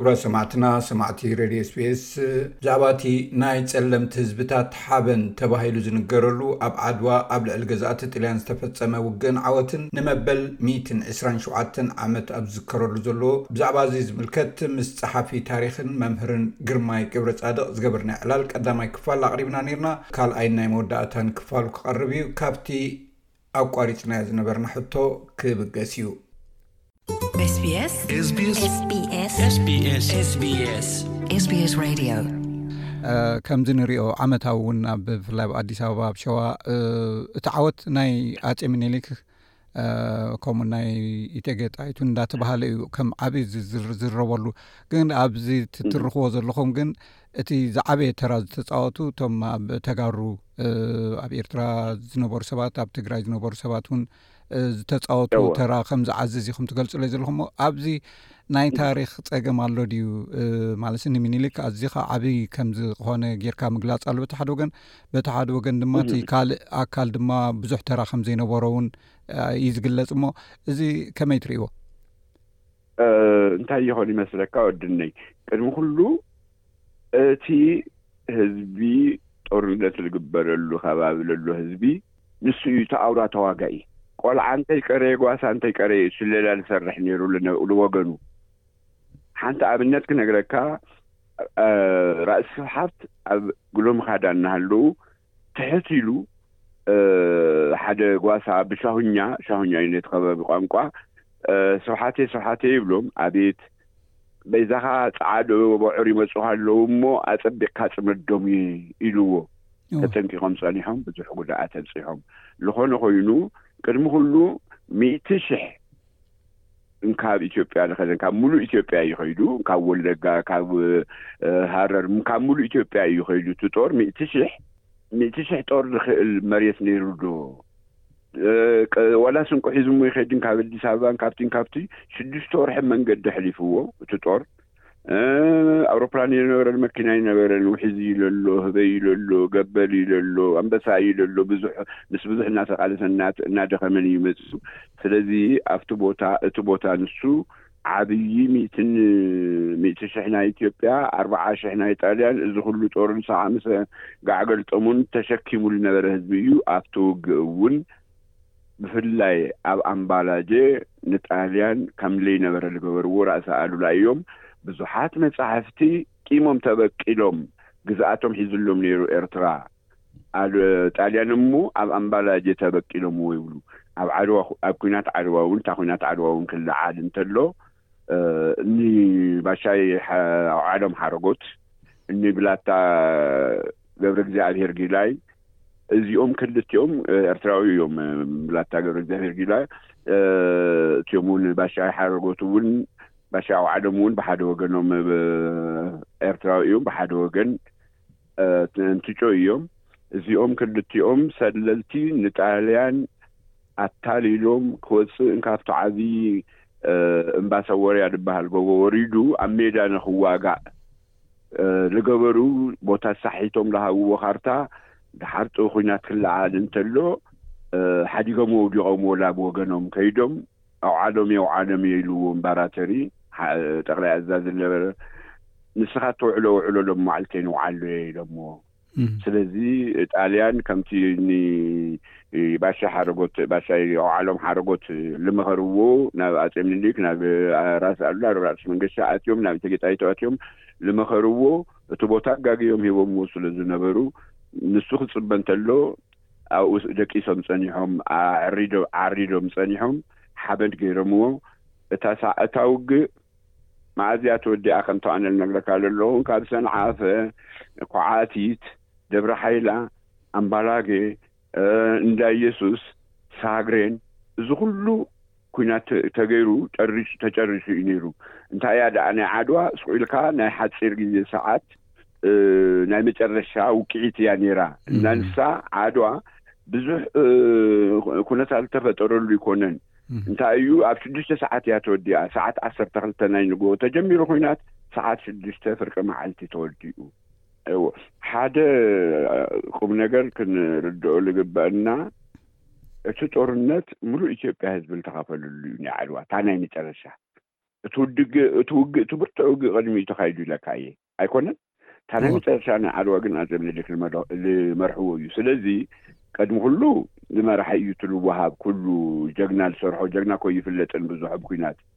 ክቡራት ሰማዕትና ሰማዕቲ ሬድዮ ስፔስ ብዛዕባ እቲ ናይ ጸለምቲ ህዝብታት ሓበን ተባሂሉ ዝንገረሉ ኣብ ዓድዋ ኣብ ልዕሊ ገዛእቲ ጥልያን ዝተፈጸመ ውግእን ዓወትን ንመበል 127 ዓመት ኣብ ዝዝከረሉ ዘሎ ብዛዕባ እዚ ዝምልከት ምስ ጸሓፊ ታሪኽን መምህርን ግርማይ ገብረ ጻድቕ ዝገበርና ዕላል ቀዳማይ ክፋል ኣቕሪብና ነርና ካልኣይን ናይ መወዳእታን ክፋሉ ክቐርብ እዩ ካብቲ ኣቋሪጽናዮ ዝነበርና ሕቶ ክብገስ እዩ። ከምዚ ንሪኦ ዓመታዊ እውን ኣብ ብፍላይ ኣብ ኣዲስ ኣበባ ኣብ ሸዋ እቲ ዓወት ናይ ኣጼ ምኒሊክ ከምኡ ናይ ኢተጌጣይቱ እንዳተባሃለ እዩ ከም ዓብዪ ዝዝረበሉ ግን ኣብዚ ትትርኽዎ ዘለኹም ግን እቲ ዝዓበየ ተራ ዝተፃወቱ እቶም ኣብ ተጋሩ ኣብ ኤርትራ ዝነበሩ ሰባት ኣብ ትግራይ ዝነበሩ ሰባት እውን ዝተፃወቱ ተራ ከም ዝዓዝዝ ኢኹም ትገልፁለይ ዘለኹም ሞ ኣብዚ ናይ ታሪክ ፀገም ኣሎ ድዩ ማለት ስ ንምኒልክ ኣዚካ ዓብይ ከምዝኮነ ጌርካ ምግላፅ ኣሎ በቲ ሓደ ወገን በቲ ሓደ ወገን ድማ እቲ ካልእ ኣካል ድማ ብዙሕ ተራ ከምዘይነበሮ እውን እዩ ዝግለፅ እሞ እዚ ከመይ ትርእዎ እንታይ ይኾን ይመስለካ ወድነይ ቅድሚ ኩሉ እቲ ህዝቢ ጦርነት ዝግበረሉ ከባቢ ለሎ ህዝቢ ንሱ እዩ እቲ ኣውራ ተዋጋኢ ቆልዓ እንተይቀረየ ጓሳ እንተይቀረየ እዩ ስለላ ዝሰርሕ ነይሩ ንወገኑ ሓንቲ ኣብነት ክነግረካ ራእሲ ስብሓት ኣብ ግሎም ኻዳ እናሃለዉ ትሕት ኢሉ ሓደ ጓሳ ብሻሁኛ፣ ሻሁኛ እዩ ነቲ ከባቢ ቋንቋ፣ ስብሓተይ ስብሓተይ ይብሎም፣ ኣቤት በይዛኻ ጸዓዱ ኣቡዑር ይመጹኻ ኣለዉ እሞ ኣጸቢቕካ ጽመዶም ኢልዎ። ተጸንቂቖም ጸኒሖም ብዙሕ ጉድኣት ኣብጺሖም። ልኾነ ኾይኑ ቅድሚ ኹሉ ሚእቲ ሽሕ። እንካብ ኢትዮጵያ ዝኸደ ካብ ሙሉእ ኢትዮጵያ እዩ ከይዱ ካብ ወለጋ ካብ ሃረር ካብ ሙሉእ ኢትዮጵያ እዩ ከይዱ እቲ ጦር ሚእቲ ሽሕ ሚእቲ ሽሕ ጦር ዝኽእል መሬት ነይሩ ዶ ዋላ ስንቁ ሒዙሞ ይኸድን ካብ ኣዲስ ኣበባን ካብቲን ካብቲ ሽዱሽተ ወርሒ መንገዲ ኣሕሊፍዎ እቲ ጦር ኣውሮፕላን ይነበረን መኪና ይነበረን ውሒዝ እዩ ለሎ ህበይ እዩ ለሎ ገበል እዩ ለሎ ኣንበሳ እዩ ለሎ ብዙሕ ምስ ብዙሕ እናተቃለሰ እናደኸመን እዩ መፁ ስለዚ ኣብቲ ቦታ እቲ ቦታ ንሱ ዓብዪ ሚእትን ሚእቲ ሽሕ ናይ ኢትዮጵያ ኣርባዓ ሽሕ ናይ ጣልያን እዚ ኩሉ ጦርን ሰዓ ምስ ጋዕ ገልጠሙን ተሸኪሙ ዝነበረ ህዝቢ እዩ ኣብቲ ውግእ እውን ብፍላይ ኣብ ኣምባላጀ ንጣልያን ከም ለይነበረ ልገበርዎ ራእሲ ኣሉላ እዮም። ብዙሓት መጻሕፍቲ ቂሞም ተበቂሎም ግዝኣቶም ሒዙሎም ነይሩ ኤርትራ ኣሉ ጣልያን እሞ ኣብ ኣምባላጀ ተበቂሎምዎ ይብሉ። ኣብ ዓድዋ ኣብ ኩናት ዓድዋ እውን እታ ኩናት ዓድዋ እውን ክለዓል እንተሎ እኒ ባሻይ ኣውዓሎም ሓረጎት፣ እኒ ብላታ ገብረእግዚኣብሄር ጊላይ፣ እዚኦም ክልቲኦም ኤርትራዊ እዮም። ብላታ ገብረእግዚኣብሄር ጊላይ እቲኦም እውን ባሻይ ሓረጎት እውን ባሻይ ኣውዓሎም እውን ብሓደ ወገኖም ኤርትራዊ እዮም፣ ብሓደ ወገን እንትጮ እዮም እዚኦም ክልቲኦም ሰለልቲ ንጣልያን ኣታሊሎም ክወጽእ እንካብቲ ዓቢ እምባ ሰወርያ ድበሃል ጎቦ ወሪዱ ኣብ ሜዳ ንክዋጋእ ልገበሩ ቦታ ሳሒቶም ልሃብዎ ካርታ ድሓር ጥብ ኩናት ክለዓል እንተሎ ሓዲገሞ ኣውዲቆምዎ ላብ ወገኖም ከይዶም ኣውዓሎም የውዓሎም እየ ኢሉ እዉን ባራተሪ ጠቅላይ ኣዛዚ ዝነበረ ንስኻ እተውዕሎ ውዕሎ ሎሚ ማዕልተይ ንውዓሎ እየ ኢሎምዎ ስለዚ ጣልያን ከምቲ ን ባሻይ ሓረጎት ባሻይ ኣውዓሎም ሓረጎት ልመኸርዎ ናብ ኣጼ ምኒልክ ናብ ራስ ኣሉላ ራስ መንገሻ ኣትዮም ናብ እቴጌ ጣይቱ ኣትዮም ልመኸርዎ እቲ ቦታ ኣጋግዮም ሂቦምዎ ስለዝነበሩ ንሱ ክጽበ እንተሎ ኣብኡ ደቂሶም ጸኒሖም ዓሪዶም ጸኒሖም ሓበን ገይሮምዎ እታ ሳዕ እታ ውግእ መኣዝያ ተወዲኣ ከምቶ ኣነ ልነግረካ ለለኹ ካብ ሰንዓፈ ኳዓቲት ደብረ ሓይላ ኣምባላጌ እንዳ ኢየሱስ ሳግሬን እዚ ኩሉ ኩናት ተገይሩ ጨሪሱ ተጨሪሱ እዩ ነይሩ እንታይ እያ ደኣ ናይ ዓድዋ ሱቅ ኢልካ ናይ ሓጺር ግዜ ሰዓት ናይ መጨረሻ ውቂዒት እያ ነይራ እና ንሳ ዓድዋ ብዙሕ ኩነታት ዝተፈጠረሉ ኣይኮነን እንታይ እዩ ኣብ ሽዱሽተ ሰዓት እያ ተወዲኣ ሰዓት ዓሰርተ ክልተ ናይ ንግሆ ተጀሚሩ ኩናት ሰዓት ሽዱሽተ ፍርቂ መዓልቲ ተወዲኡ ሓደ ቁም ነገር ክንርድኦ ዝግበእና እቲ ጦርነት ምሉእ ኢትዮጵያ ህዝቢ ልተኻፈልሉ እዩ ናይ ዓድዋ እታ ናይ መጨረሻ እቲ ውድግ እቲ ውግእ እቲ ብርቱዕ ውግእ ቅድሚኡ ተኻይዱ ኢለካ እየ ኣይኮነን እታ ናይ መጨረሻ ናይ ዓድዋ ግን ኣጼ ምኒልክ ልመርሕዎ እዩ ስለዚ ቀድሚ ኩሉ ንመራሒ እዩ ትልወሃብ ኩሉ ጀግና ልሰርሖ ጀግና እኮ ይፍለጥን ብዙሕ ብ ኩናት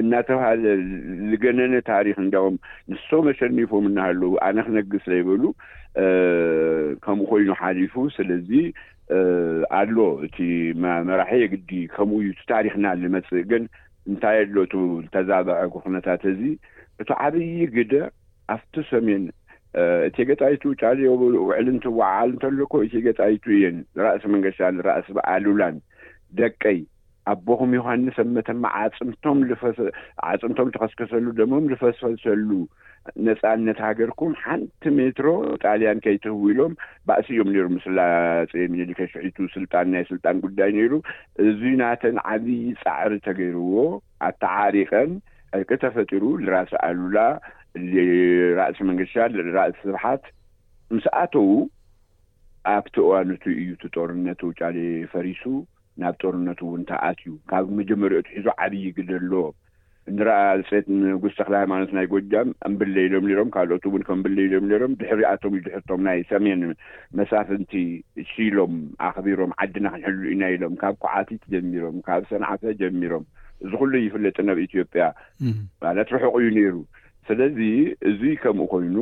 እናተብሃለ ዝገነነ ታሪኽ እንዲያውም ንሶም ኣሸኒፎም እናሃለዉ ኣነ ክነግስ ዘይበሉ ከምኡ ኮይኑ ሓሊፉ ስለዚ ኣሎ እቲ መራሒ የግዲ ከምኡ እዩ እቲ ታሪኽና ዝመጽእ ግን እንታይ ኣሎ እቲ ዝተዛበዐ ኩነታት እዚ እቲ ዓብዪ ግደ ኣብቲ ሰሜን እቴጌ ጣይቱ ጫሌ ውዕል እንትወዓዓል እንተለኮ እቴጌ ጣይቱ እየን ራእሲ መንገሻን ራእሲ ኣሉላን ደቀይ ኣቦኹም ዮሃንስ ኣብ መተማ ኣዕጽምቶም ልፈሰ ኣዕጽምቶም ተኸስከሰሉ ደሞም ልፈስፈልሰሉ ነጻነት ሃገርኩም ሓንቲ ሜትሮ ንጣልያን ከይትህቡ ኢሎም ባእሲ እዮም ነይሩ ምስላ ኣጼ ሚኒሊክ ኣሽሒቱ ስልጣን ናይ ስልጣን ጉዳይ ነይሩ እዚ ናተን ዓብዪ ጻዕሪ ተገይርዎ ኣተዓሪቀን ዕርቂ ተፈጢሩ ልራስ ኣሉላ ልራእሲ መንገሻ ልራእሲ ስብሓት ምስ ኣተዉ ኣብቲ እዋን እቱ እዩ እቲ ጦርነት ውጫሌ ፈሪሱ ናብ ጦርነት እውን ተኣትዩ ካብ መጀመርያኡ ኣትሒዙ ዓብዪ ግደ ኣለዎ። እንድርኣ ጼት ንጉስ ተክለሃይማኖት ናይ ጎጃም እምብለይ ኢሎም ነይሮም፣ ካልኦት እውን ከምብለይ ኢሎም ነይሮም፣ ድሕሪኣቶም እዩ ድሕሪ እቶም ናይ ሰሜን መሳፍንቲ ሽሎም ኣኽቢሮም ዓድና ክንሕሉ ኢና ኢሎም ካብ ኩዓቲት ጀሚሮም ካብ ሰንዓፈ ጀሚሮም እዚ ኩሉ ይፍለጥን ኣብ ኢትዮጵያ ማለት ርሑቕ እዩ ነይሩ ስለዚ እዙይ ከምኡ ኮይኑ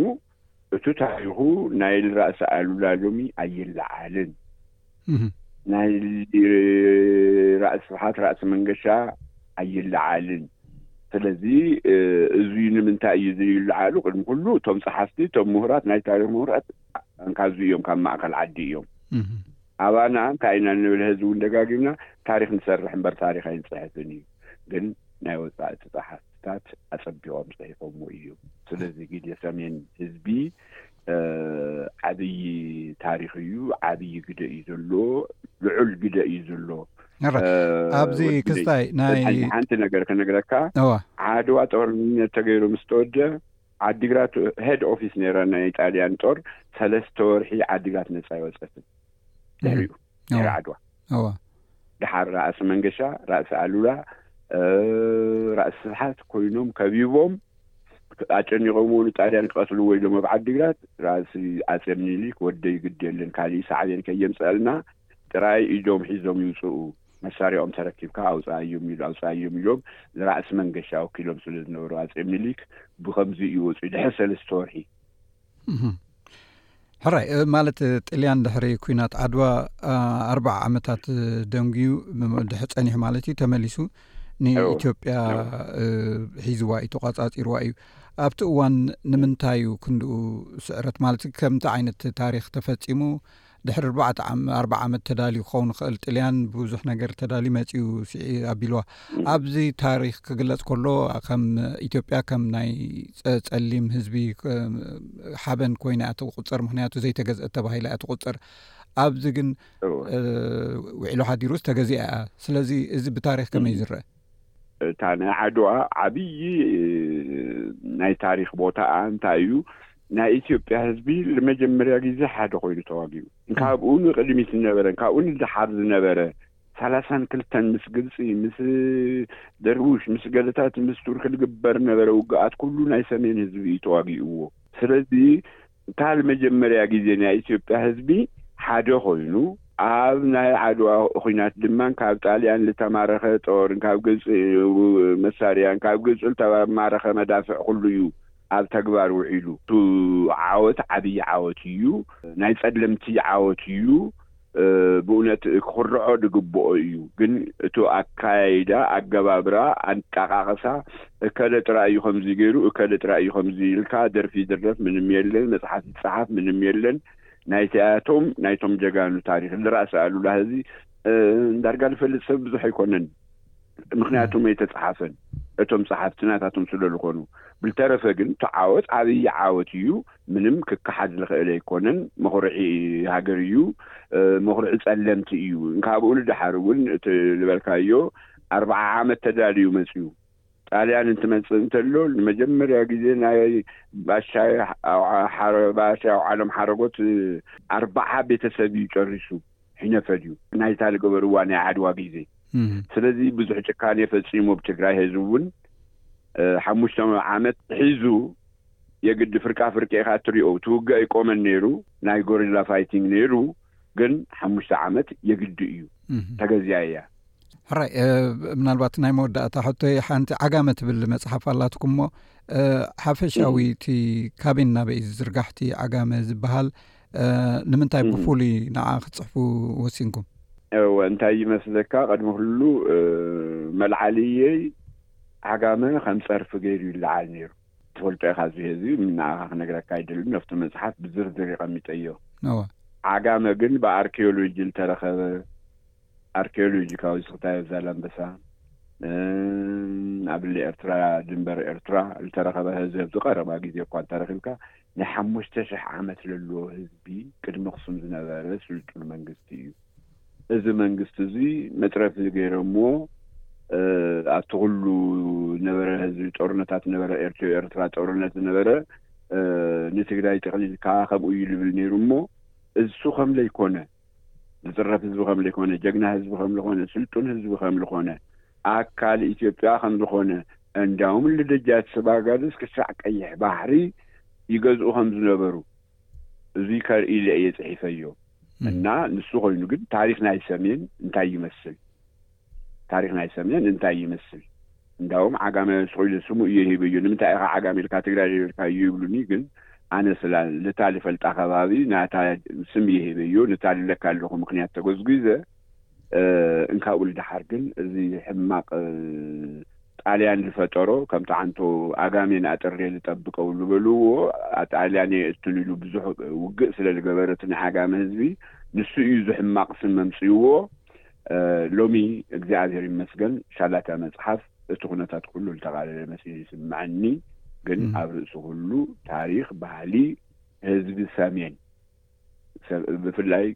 እቱ ታሪኹ ናይል ራእሲ ኣሉላ ሎሚ ኣይለዓልን ናይል ራእሲ ስብሓት ራእሲ መንገሻ ኣይለዓልን ስለዚ እዙይ ንምንታይ እዩ ዘይለዓሉ ቅድሚ ኩሉ እቶም ፀሓፍቲ እቶም ምሁራት ናይ ታሪኽ ምሁራት ካዙ እዮም ካብ ማእከል ዓዲ እዮም ኣባና እንታይ ኢና ንብል ህዝቢ እውን ደጋጊምና ታሪኽ ንሰርሕ እምበር ታሪኽ ኣይንፅሕፍን እዩ ግን ናይ ወጻኢ ተጻሓፍትታት ኣጸቢቆም ጽሒፎሞ ኢዩ ስለዚ ግዴ ሰሜን ህዝቢ ዓብይ ታሪኽ ኢዩ ዓብይ ግደ ኢዩ ዘሎ ልዑል ግደ ኢዩ ዘሎ ኣብዚ ክስታይ ናይ ሓንቲ ነገር ክነግረካ ዓድዋ ጦርነት ተገይሩ ምስ ተወደ ዓዲግራት ሄድ ኦፊስ ነይራ ናይ ጣልያን ጦር ሰለስተ ወርሒ ዓዲግራት ነፃ ይወፀትን ድሕሪኡ ድሕሪ ዓድዋ ድሓር ራእሲ መንገሻ ራእሲ ኣሉላ ራእሲ ስብሓት ኮይኖም ከቢቦም ኣጨኒቆምዎ ንጣልያን ክቐትልዎ ኢሎም ኣብ ዓዲግራት ራእሲ ኣጼ ምኒልክ ወደይ ግድ የለን ካሊእ ሳዕቤን ከየምፀኣልና ጥራይ ኢዶም ሒዞም ይውፅኡ መሳሪያኦም ተረኪብካ ኣውፅኣዮም ኢሉ ኣውፅኣዮም ኢሎም ንራእሲ መንገሻ ወኪሎም ስለ ዝነበሩ ኣጼ ምኒልክ ብከምዚ እዩ ወፂኡ ድሕሪ ሰለስተ ወርሒ ሕራይ ማለት ጥልያን ድሕሪ ኩናት ዓድዋ ኣርባዓ ዓመታት ደንጉዩ ድሕ ፀኒሑ ማለት እዩ ተመሊሱ ንኢትዮጵያ ሒዝዋ እዩ ተቋፃፂርዋ እዩ ኣብቲ እዋን ንምንታይ ዩ ክንድኡ ስዕረት ማለት ከምቲ ዓይነት ታሪክ ተፈፂሙ ድሕሪ ኣርባዕተ ዓመ ኣርብዓ ዓመት ተዳልዩ ክኸውን ይኽእል ጥልያን ብብዙሕ ነገር ተዳልዩ መጺኡ ስዒ ኣቢልዋ ኣብዚ ታሪኽ ክግለጽ ከሎ ከም ኢትዮጵያ ከም ናይ ጸሊም ህዝቢ ሓበን ኮይና እያ ትቁጽር ምክንያቱ ዘይተገዝአት ተባሂላ እያ ትቁጽር ኣብዚ ግን እዋ ውዒሉ ሓዲሩስ ተገዚኣ እያ ስለዚ እዚ ብታሪኽ ከመይ ዝረአ እታ ናይ ዓድዋ ዓብዪ ናይ ታሪኽ ቦታኣ እንታይ እዩ? ናይ ኢትዮጵያ ህዝቢ ንመጀመርያ ግዜ ሓደ ኮይኑ ተዋጊኡ ካብኡ ንቅድሚት ዝነበረን ካብኡ ንደሓር ዝነበረ ሰላሳን ክልተን ምስ ግብፂ ምስ ደርቡሽ ምስ ገለታት ምስ ቱርኪ ዝግበር ነበረ ውግኣት ኩሉ ናይ ሰሜን ህዝቢ እዩ ተዋጊኡዎ። ስለዚ እታ ልመጀመርያ ግዜ ናይ ኢትዮጵያ ህዝቢ ሓደ ኮይኑ ኣብ ናይ ዓድዋ ኹናት ድማ ካብ ጣልያን ልተማረኸ ጦር ካብ ግብጺ መሳርያን ካብ ግብጺ ልተማረኸ መዳፍዕ ኩሉ እዩ ኣብ ተግባር ውዒሉ። እቱ ዓወት ዓብይ ዓወት እዩ። ናይ ፀለምቲ ዓወት እዩ። ብኡነት ክኹርዖ ድግብኦ እዩ ግን እቱ ኣካያይዳ ኣገባብራ ኣንጣቃቅሳ እከለ ጥራይ እዩ ከምዙይ ገይሩ እከለ ጥራይ እዩ ከምዙይ ኢልካ ደርፊ ይድረፍ ምንም የለን መፅሓፍ ይፃሓፍ ምንም የለን ናይቲኣቶም ናይቶም ጀጋኑ ታሪክ ልራእሲ ኣሉላ ህዚ ዳርጋ ልፈልጥ ሰብ ብዙሕ ኣይኮነን ምክንያቶም ኣይተጸሓፈን እቶም ጸሓፍቲ ናታቶም ስለልኾኑ ብልተረፈ ግን እቲ ዓወት ዓብይ ዓወት እዩ ምንም ክከሓድ ዝኽእል ኣይኮነን መኹርዒ ሃገር እዩ መኹርዒ ጸለምቲ እዩ ካብኡ ንደሓር እውን እቲ ዝበልካዮ ኣርባዓ ዓመት ተዳልዩ መጽዩ ጣልያን እንትመጽእ እንተሎ ንመጀመርያ ግዜ ናይ ባሻይ ባሻይ ኣውዓሎም ሓረጎት ኣርባዓ ቤተሰብ እዩ ጨሪሱ ሒነ ፈልዩ ናይታ ዝገበርዋ ናይ ዓድዋ ግዜ ስለዚ ብዙሕ ጭካኔ ፈጺሙ ኣብ ትግራይ ሄዚ እውን ሓሙሽተ ዓመት ሒዙ የግዲ ፍርቃ ፍርቂ ኢኻ እትሪኦ እቲ ውግእ ኣይቆመን ነይሩ ናይ ጎሪላ ፋይቲንግ ነይሩ ግን ሓሙሽተ ዓመት የግዲ እዩ ተገዚኣ እያ ሕራይ ምናልባት ናይ መወዳእታ ሕቶ ሓንቲ ዓጋመ ትብል መፅሓፍ ኣላትኩም ሞ ሓፈሻዊ እቲ ካበይ ናበይ ዝዝርጋሕቲ ዓጋመ ዝበሃል ንምንታይ ብፍሉይ ንዓ ክትፅሕፉ ወሲንኩም እወ እንታይ ይመስለካ ቅድሚ ክሉ መልዓሊየይ ዓጋመ ከም ፀርፊ ገይሩ ይለዓል ነይሩ ትፈልጦ ኢኻ እዚ ህዝቢ ምን ንኣኻ ክነግረካ ኣይደልን ነፍቱ መጽሓፍ ብዝርዝር ይቐሚጠዮ እወ። ዓጋመ ግን ብኣርኪዮሎጂ ልተረኸበ ኣርኪዮሎጂካዊ ስኽታዮ ዛላምበሳ ን ኣብ ል ኤርትራ ድንበር ኤርትራ ልተረኸበ ህዝቢ ኣብዚ ቀረባ ግዜ እኳ እንተረኺብካ ናይ ሓሙሽተ ሽሕ ዓመት ለለዎ ህዝቢ ቅድሚ ኣኽሱም ዝነበረ ስልጡን መንግስቲ እዩ እዚ መንግስቲ እዚ መትረፊ ገይረምዎ ኣብቲ ኩሉ ዝነበረ ህዝቢ ጦርነታት ዝነበረ ኤርትዮ ኤርትራ ጦርነት ዝነበረ ንትግራይ ጥቕሊልካ ከምኡ እዩ ዝብል ነይሩ እሞ እሱ ከም ዘይኮነ ዝጽረፍ ህዝቢ ከም ዘይኮነ ጀግና ህዝቢ ከም ዝኾነ ስልጡን ህዝቢ ከም ዝኾነ ኣካል ኢትዮጵያ ከም ዝኾነ እንዳውም ልደጃት ስባጋድስ ክሳዕ ቀይሕ ባሕሪ ይገዝኡ ከም ዝነበሩ እዙይ ከርኢ ኢለ እየ ፅሒፈዮ እና ንሱ ኮይኑ ግን ታሪክ ናይ ሰሜን እንታይ ይመስል ታሪክ ናይ ሰሜን እንታይ ይመስል እንዳውም ዓጋመ ስቁ ኢለ ስሙ እየ ሂበዮ ንምንታይ ኢካ ዓጋመ ኢልካ ትግራይ ዘይበልካ ይብሉኒ ግን ኣነ ስላ ልታ ልፈልጣ ከባቢ ናታ ስም እየ ሂበዮ ንታ ልብለካ ኣለኩ ምክንያት ተጎዝጒዘ እንካብኡል ደሓር ግን እዚ ሕማቕ ጣልያን ዝፈጠሮ ከም ጠዓንቶ ኣጋሜን ኣጥሬ ዝጠብቀው ዝበልዎ ኣጣልያን የእትን ኢሉ ብዙሕ ውግእ ስለ ዝገበረ እቲ ናይ ዓጋመ ህዝቢ ንሱ እዩ እዚ ሕማቕ ስም ኣምጽእዎ ሎሚ እግዚኣብሔር ይመስገን ሻላታ መጽሓፍ እቲ ኩነታት ኩሉ ዝተቓለለ መሲሉ ይስምዓኒ ግን ኣብ ርእሲ ኩሉ ታሪኽ ባህሊ ህዝቢ ሰሜን ብፍላይ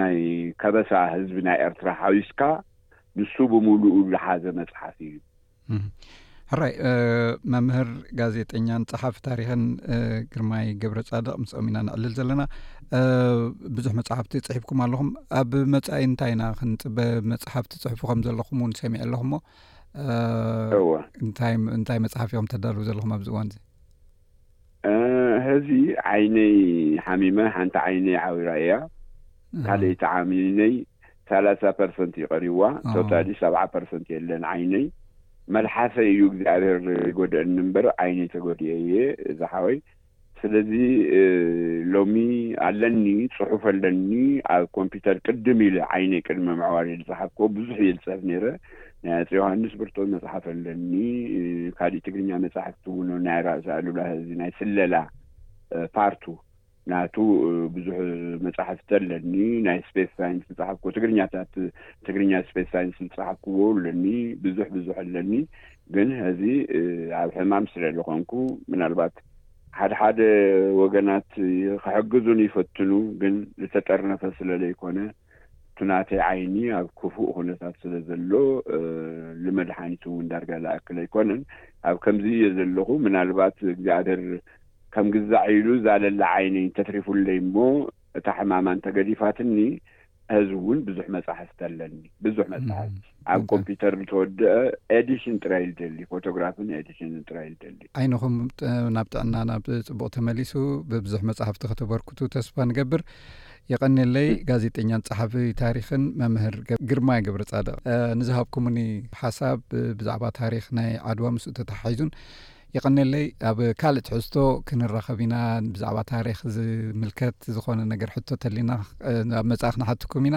ናይ ከበሳ ህዝቢ ናይ ኤርትራ ሓዊስካ ንሱ ብምሉኡ ዝሓዘ መጽሓፍ እዩ። ሕራይ መምህር ጋዜጠኛን ጸሓፊ ታሪኽን ግርማይ ገብረ ጻድቕ ምስኦም ኢና ንዕልል ዘለና። ብዙሕ መጽሓፍቲ ጽሒፍኩም ኣለኹም። ኣብ መጻኢ እንታይ ኢና ክንጽበ? መጽሓፍቲ ጽሑፉ ከም ዘለኹም እውን ሰሚዐ ኣለኹሞ እንታይ መጽሓፍ ኢኹም ተዳልዉ ዘለኹም ኣብዚ እዋን እዚ? ሀዚ ዓይነይ ሓሚመ ሓንቲ ዓይነይ ዓዊራ እያ ካልኣይቲ ዓሚነይ ሰላሳ ፐርሰንት እዩ ቀሪዋ ቶታሊ ሰብዓ ፐርሰንት የለን ዓይነይ መልሓሰይ እዩ እግዚኣብሔር ይጎድእኒ እምበር ዓይነይ ተጎዲኤ እየ ዝሓወይ ስለዚ ሎሚ ኣለኒ ፅሑፍ ኣለኒ ኣብ ኮምፒውተር ቅድም ኢለ ዓይነይ ቅድሚ ምዕዋር ኢለ ዝሓፍኮ ብዙሕ እየ ዝፅሕፍ ነይረ ናይ ኣፄ ዮሃንስ ብርቱዕ መፅሓፍ ኣለኒ ካሊእ ትግርኛ መፃሕፍቲ እውን ናይ ራእሲ ኣሉላ እዚ ናይ ስለላ ፓርቱ ናቱ ብዙሕ መፃሕፍቲ ኣለኒ ናይ ስፔስ ሳይንስ ዝፀሓፍኩዎ ትግርኛታት ትግርኛ ስፔስ ሳይንስ ዝፀሓፍኩዎ ኣለኒ ብዙሕ ብዙሕ ኣለኒ ግን ሕዚ ኣብ ሕማም ስለ ዝኾንኩ ምናልባት ሓደ ሓደ ወገናት ክሕግዙን ይፈትኑ ግን ዝተጠርነፈ ስለ ዘይኮነ እቲ ናተይ ዓይኒ ኣብ ክፉእ ኩነታት ስለ ዘሎ ልመድሓኒት እውን ዳርጋ ልኣክል ኣይኮነን ኣብ ከምዚ እየ ዘለኹ ምናልባት እግዚኣብሔር ከም ግዛዕ ኢሉ እዛ ለላ ዓይነይ እንተትሪፉለይ እሞ እታ ሕማማ እንተገዲፋትኒ ሀዚ እውን ብዙሕ መጻሕፍቲ ኣለኒ ብዙሕ መጻሕፍቲ ኣብ ኮምፒተር እንተወድአ ኤዲሽን ጥራይ ልደሊ ፎቶግራፍን ኤዲሽንን ጥራይ ልደሊ። ዓይንኹም ናብ ጥዕና ናብ ጽቡቕ ተመሊሱ ብብዙሕ መጻሕፍቲ ከተበርክቱ ተስፋ ንገብር። የቐኔለይ ጋዜጠኛን ጸሓፊ ታሪኽን መምህር ግርማይ ገብረጻድቕ ንዝሃብኩምኒ ሓሳብ ብዛዕባ ታሪኽ ናይ ዓድዋ ምስኡ ተተሓሒዙን የቐኔለይ። ኣብ ካልእ ትሕዝቶ ክንራኸብ ኢና ብዛዕባ ታሪኽ ዝምልከት ዝኾነ ነገር ሕቶ ተሊና ኣብ መጻኢ ክንሓትኩም ኢና።